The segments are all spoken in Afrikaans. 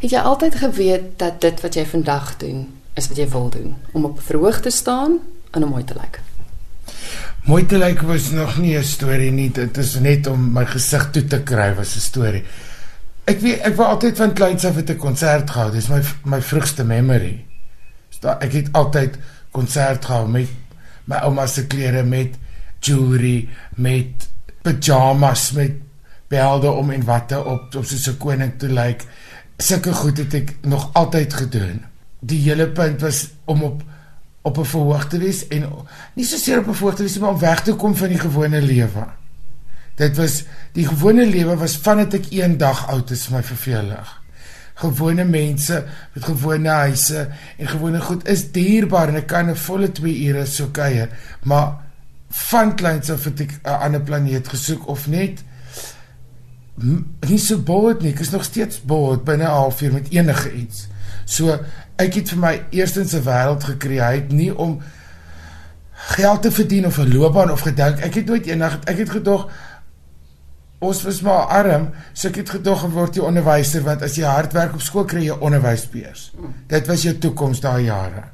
Het jy altyd geweet dat dit wat jy vandag doen, is wat jy wil doen, om op verhoog te staan en om mooi te lyk? Mooi te lyk was nog nie 'n storie nie, dit is net om my gesig toe te kry was 'n storie. Ek weet ek wou altyd van kleins af 'n konsert gehou, dis my my vroegste memory. So, ek het altyd konsert gehou met my ouma se klere met jewelry, met pyjamas, met belde om en watte op om soos 'n koning te lyk. Sulke goed het ek nog altyd gedoen. Die hele punt was om op op 'n verhoog te wees en nie so seer op 'n verhoog te wees maar om weg te kom van die gewone lewe. Dit was die gewone lewe was vandat ek eendag oud is vir my vervelig. Gewone mense met gewone huise en gewone goed is dierbaar en ek kan 'n volle 2 ure so kuier, maar van kleins af het ek 'n ander planeet gesoek of net nie so bold nie. Ek is nog steeds bold binne 'n halfuur met enige iets. So ek het vir my eerstens 'n wêreld gekreë, nie om geld te verdien of 'n loopbaan of gedink. Ek het nooit eendag ek het gedog ons was maar arm, so ek het gedog word jy onderwyser want as jy hard werk op skool kry jy onderwysbeurs. Dit was jou toekoms daai jare.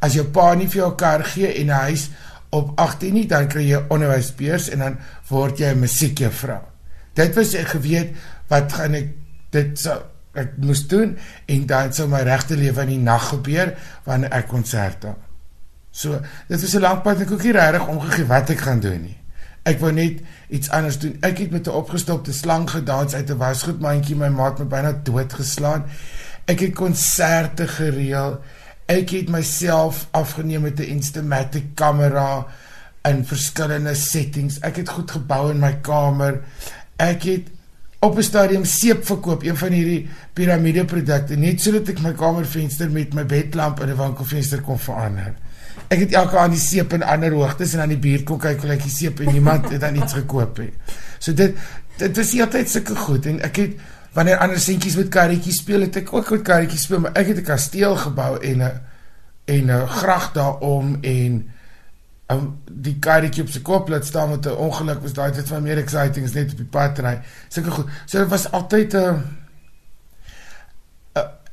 As jou pa nie vir jou kar gee en 'n huis op 18 nie dan kry jy onderwysbeurs en dan word jy 'n musiekjuffrou. Dit was ek geweet wat gaan ek dit sou ek moes doen en dan sou my regte lewe in die nag gebeur wanneer ek konserte. So, dit was 'n lang pad en ek het nie regtig omgegee wat ek gaan doen nie. Ek wou net iets anders doen. Ek het met 'n opgestopte slang gedans uit 'n wasgoedmandjie, my maat my byna doodgeslaan. Ek het konserte gereël. Ek het myself afgeneem met 'n Instamatic kamera in verskillende settings. Ek het goed gebou in my kamer. Ek het op 'n stadium seep verkoop, een van hierdie piramide produkte, net sodat ek my kamervenster met my bedlamp in 'n winkelfenster kon verander. Ek het elke aand die seep in ander hoogtes en aan die buurt kom kyk hoe lyk die seep en niemand het dan iets gekoop nie. So dit dit was altyd sulke goed en ek het wanneer ander seentjies met karretjies speel het ek ook met karretjies speel maar ek het 'n kasteel gebou en 'n en 'n gracht daarom en um, die karretjie op sy kop laat staan met 'n ongeluk was daai dit van meer exciting is net op die pad ry. Sulke goed. So dit was altyd 'n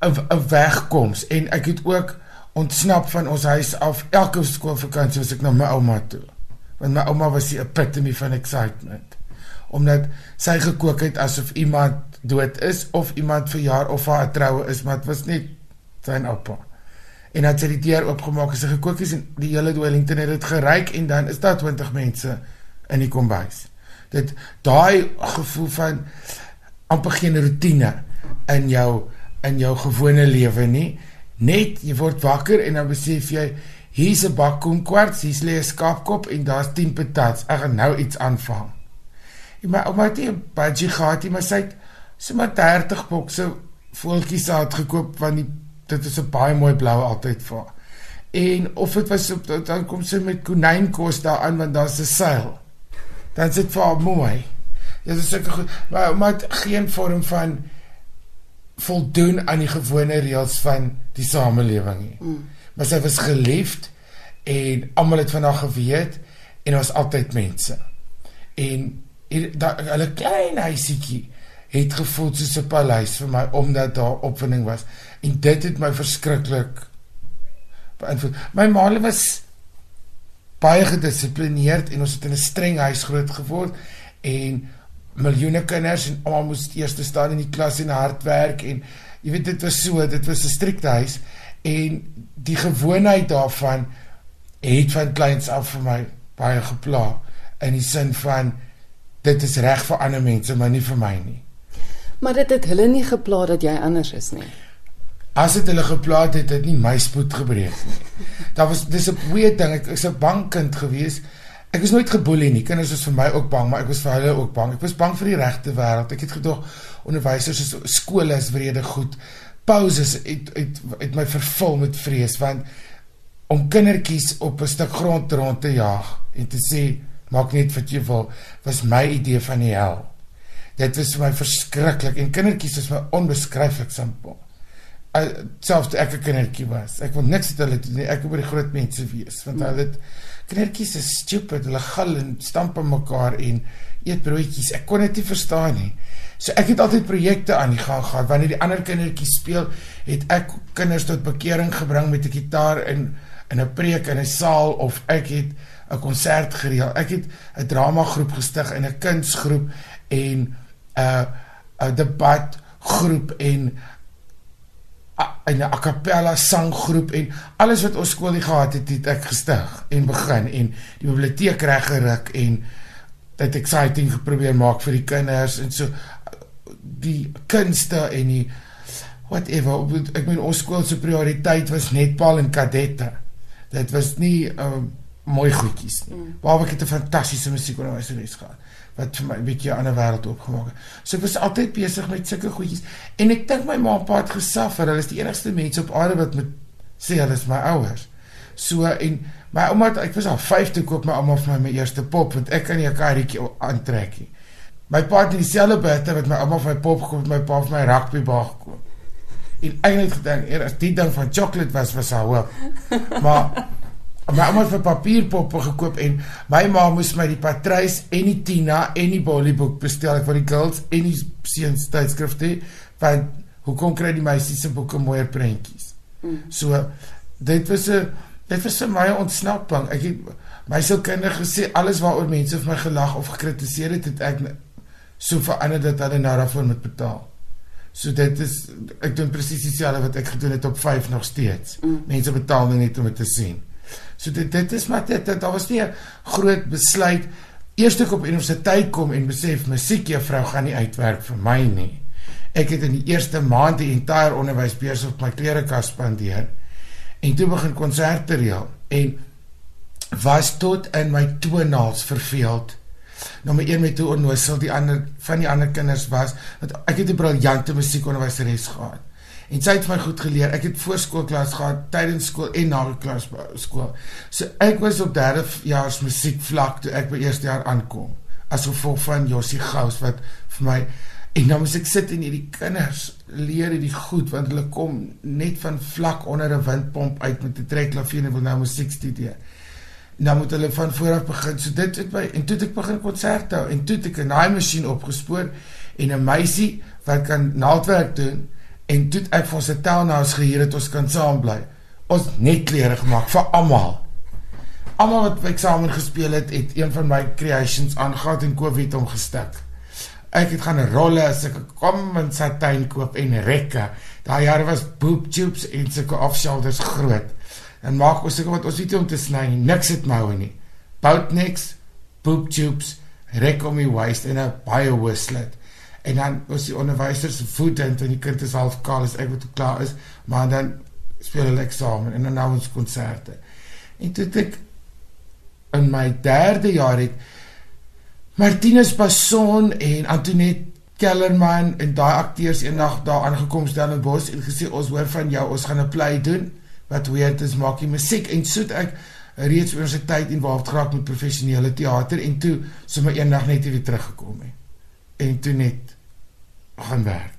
'n 'n wegkoms en ek het ook ontsnap van ons huis af elke skoolvakansie was ek na my ouma toe. Want my ouma was die epitome van excitement. Omdat sy gekook het asof iemand dood is of iemand verjaar of haar troue is, maar dit was net sy oupa. En dan het sy die deur oopgemaak en sy gekook het en die hele Wellington het dit geryk en dan is daar 20 mense in die kombuis. Dit daai gevoel van amper geen rotine in jou in jou gewone lewe nie. Net jy word wakker en dan besef jy hier's 'n bak komkwarts, hier's lê 'n skaapkop en daar's 10 patats. Ek gaan nou iets aanvang. En my ouma het 'n budgie gehad, maar sy het sommer 30 bokse voeltjies uit gekoop want die, dit is 'n baie mooi blou altyd vir. En of dit was op dan kom sy met konynkos daaraan want daar's 'n seil. Dan sit vir haar mooi. Dit is seker goed, maar maar geen vorm van voldoen aan die gewone reëls van die samelewing nie. Mm. Maar sy was geliefd en almal het van haar geweet en daar was altyd mense. En hulle klein huisietjie het gevoel soos 'n paleis vir my omdat daar opwinding was en dit het my verskriklik beïnvloed. My ma was baie gedissiplineerd en ons het in 'n streng huis groot geword en miljoene kinders en almal moes eers staan in die klas en hard werk en jy weet dit was so, dit was 'n strikte huis en die gewoonheid daarvan het van kleins af vir my baie gepla in die sin van dit is reg vir ander mense, maar nie vir my nie. Maar dit het hulle nie gepla dat jy anders is nie. As dit hulle gepla het, het dit nie my spoed gebreek nie. Daar was dis 'n weird ding. Ek is 'n bang kind gewees. Ek was nooit geboelie nie. Kinders was vir my ook bang, maar ek was vir hulle ook bang. Ek was bang vir die regte wêreld. Ek het gedog onderwysers is skole is wrede goed. Pauses het het het my vervul met vrees want om kindertjies op 'n stuk grond rond te jaag en te sê maak net wat jy wil was my idee van die hel dit was vir my verskriklik en kindertjies is my onbeskryflik simpel selfs ek 'n kindertjie was ek wil niks met hulle doen ek wil by die groot mense wees want hulle dit kindertjies is stupid. Hulle gil en stamp op mekaar en eet broodjies. Ek kon dit nie verstaan nie. So ek het altyd projekte aan die gang gehad. Wanneer die ander kindertjies speel, het ek kinders tot bekering gebring met 'n gitaar in in 'n preek in 'n saal of ek het 'n konsert gereël. Ek het 'n drama groep gestig en 'n kunsgroep en 'n debat groep en in 'n a cappella sanggroep en alles wat ons skool gehad het, het ek gestig en begin en die biblioteek reggerig en dit exciting geprobeer maak vir die kinders en so die kunste en die whatever ek meen ons skool se prioriteit was netbal en kadette. Dit was nie um, mooi goedjies nie mm. waar ek het 'n fantastiese musiekonderwyseres gehad wat vir my 'n bietjie 'n ander wêreld oopgemaak het. So ek was altyd besig met sulke goedjies en ek dink my ma en pa het gesuffer. Hulle is die enigste mense op aarde wat met sê hulle is my ouers. So en my ouma ek was al 5 toe koop my ouma vir my my eerste pop want ek kan nie 'n karretjie aantrek nie. My pa het dieselfde bette wat my ouma vir my pop gekoop het, my pa vir my rugby bal gekoop. En eintlik gedink eers die ding van chocolate was was haar hoop. Maar my ouma het vir papierpoppe gekoop en my ma moes my die Patrys en die Tina en die Bolly boek bestel vir die girls en die seuns tydskrifte want hoekom kry die meisies se boeke mooier prentjies mm. so dit was 'n dit was vir my ontsnapping ek het my kinders gesê alles waaroor mense vir my gelag of gekritiseer het het ek so verander dat hulle nou daarvoor moet betaal So dit is ek doen presies dieselfde wat ek gedoen het op 5 nog steeds. Mm. Mense betaal net om dit te sien. So dit dit is maar dit daar was nie 'n groot besluit eers toe ek op universiteit kom en besef musiek juffrou gaan nie uitwerk vir my nie. Ek het in die eerste maand die entire onderwys besig op my klerekas spandeer en toe begin konserte reël en was tot in my toenaals verveeld. Nommer 1 met toe onnoosel die ander van die ander kinders was want ek het 'n briljante musiekonderwyseres gehad en sy het my goed geleer. Ek het voorskoolklas gehad, tydens skool en na klas skool. So ek was op derde jaar se musiekvlak toe ek by eerste jaar aankom. As gevolg van Josie Gous wat vir my en dan moet ek sit en hierdie kinders leer hierdie goed want hulle kom net van vlak onder 'n windpomp uit met 'n trekklavier en wil nou musiek studeer. Nou moet hulle van voor af begin. So dit het my en toe het ek begin konserte hou en toe het ek 'n naai masjien opgespoor en 'n meisie wat kan naaldwerk doen en toe ek vir ons 'n townhouse gehuur het ons kan saam bly. Ons net klere gemaak vir almal. Almal wat eksamen gespeel het, het een van my creations aangegaan en Covid hom gestik. Ek het gaan 'n rolle as ek kom in satijn koop en rekke. Daai jare was boob tubes en sulke off-shoulders groot. En maak ons seker wat ons weet om te sny, niks het moue nie. Bout niks, boob tubes, rek om die waist en 'n baie hoë slit en dan was die onderwyser se voet en dan die kind is half kaal as ek wat klaar is maar dan speel hulle eksamen en dan nou ons konserte. En toe ek in my derde jaar het Martinus Passon en Antoinette Kellerman en daai akteurs eendag daar aangekom stel in Bos en gesê ons hoor van jou ons gaan 'n play doen wat weet is maak jy musiek. En soet ek reeds universiteit en waar geraak met professionele teater en toe sommer eendag net weer teruggekom het. En toe net gaan werk.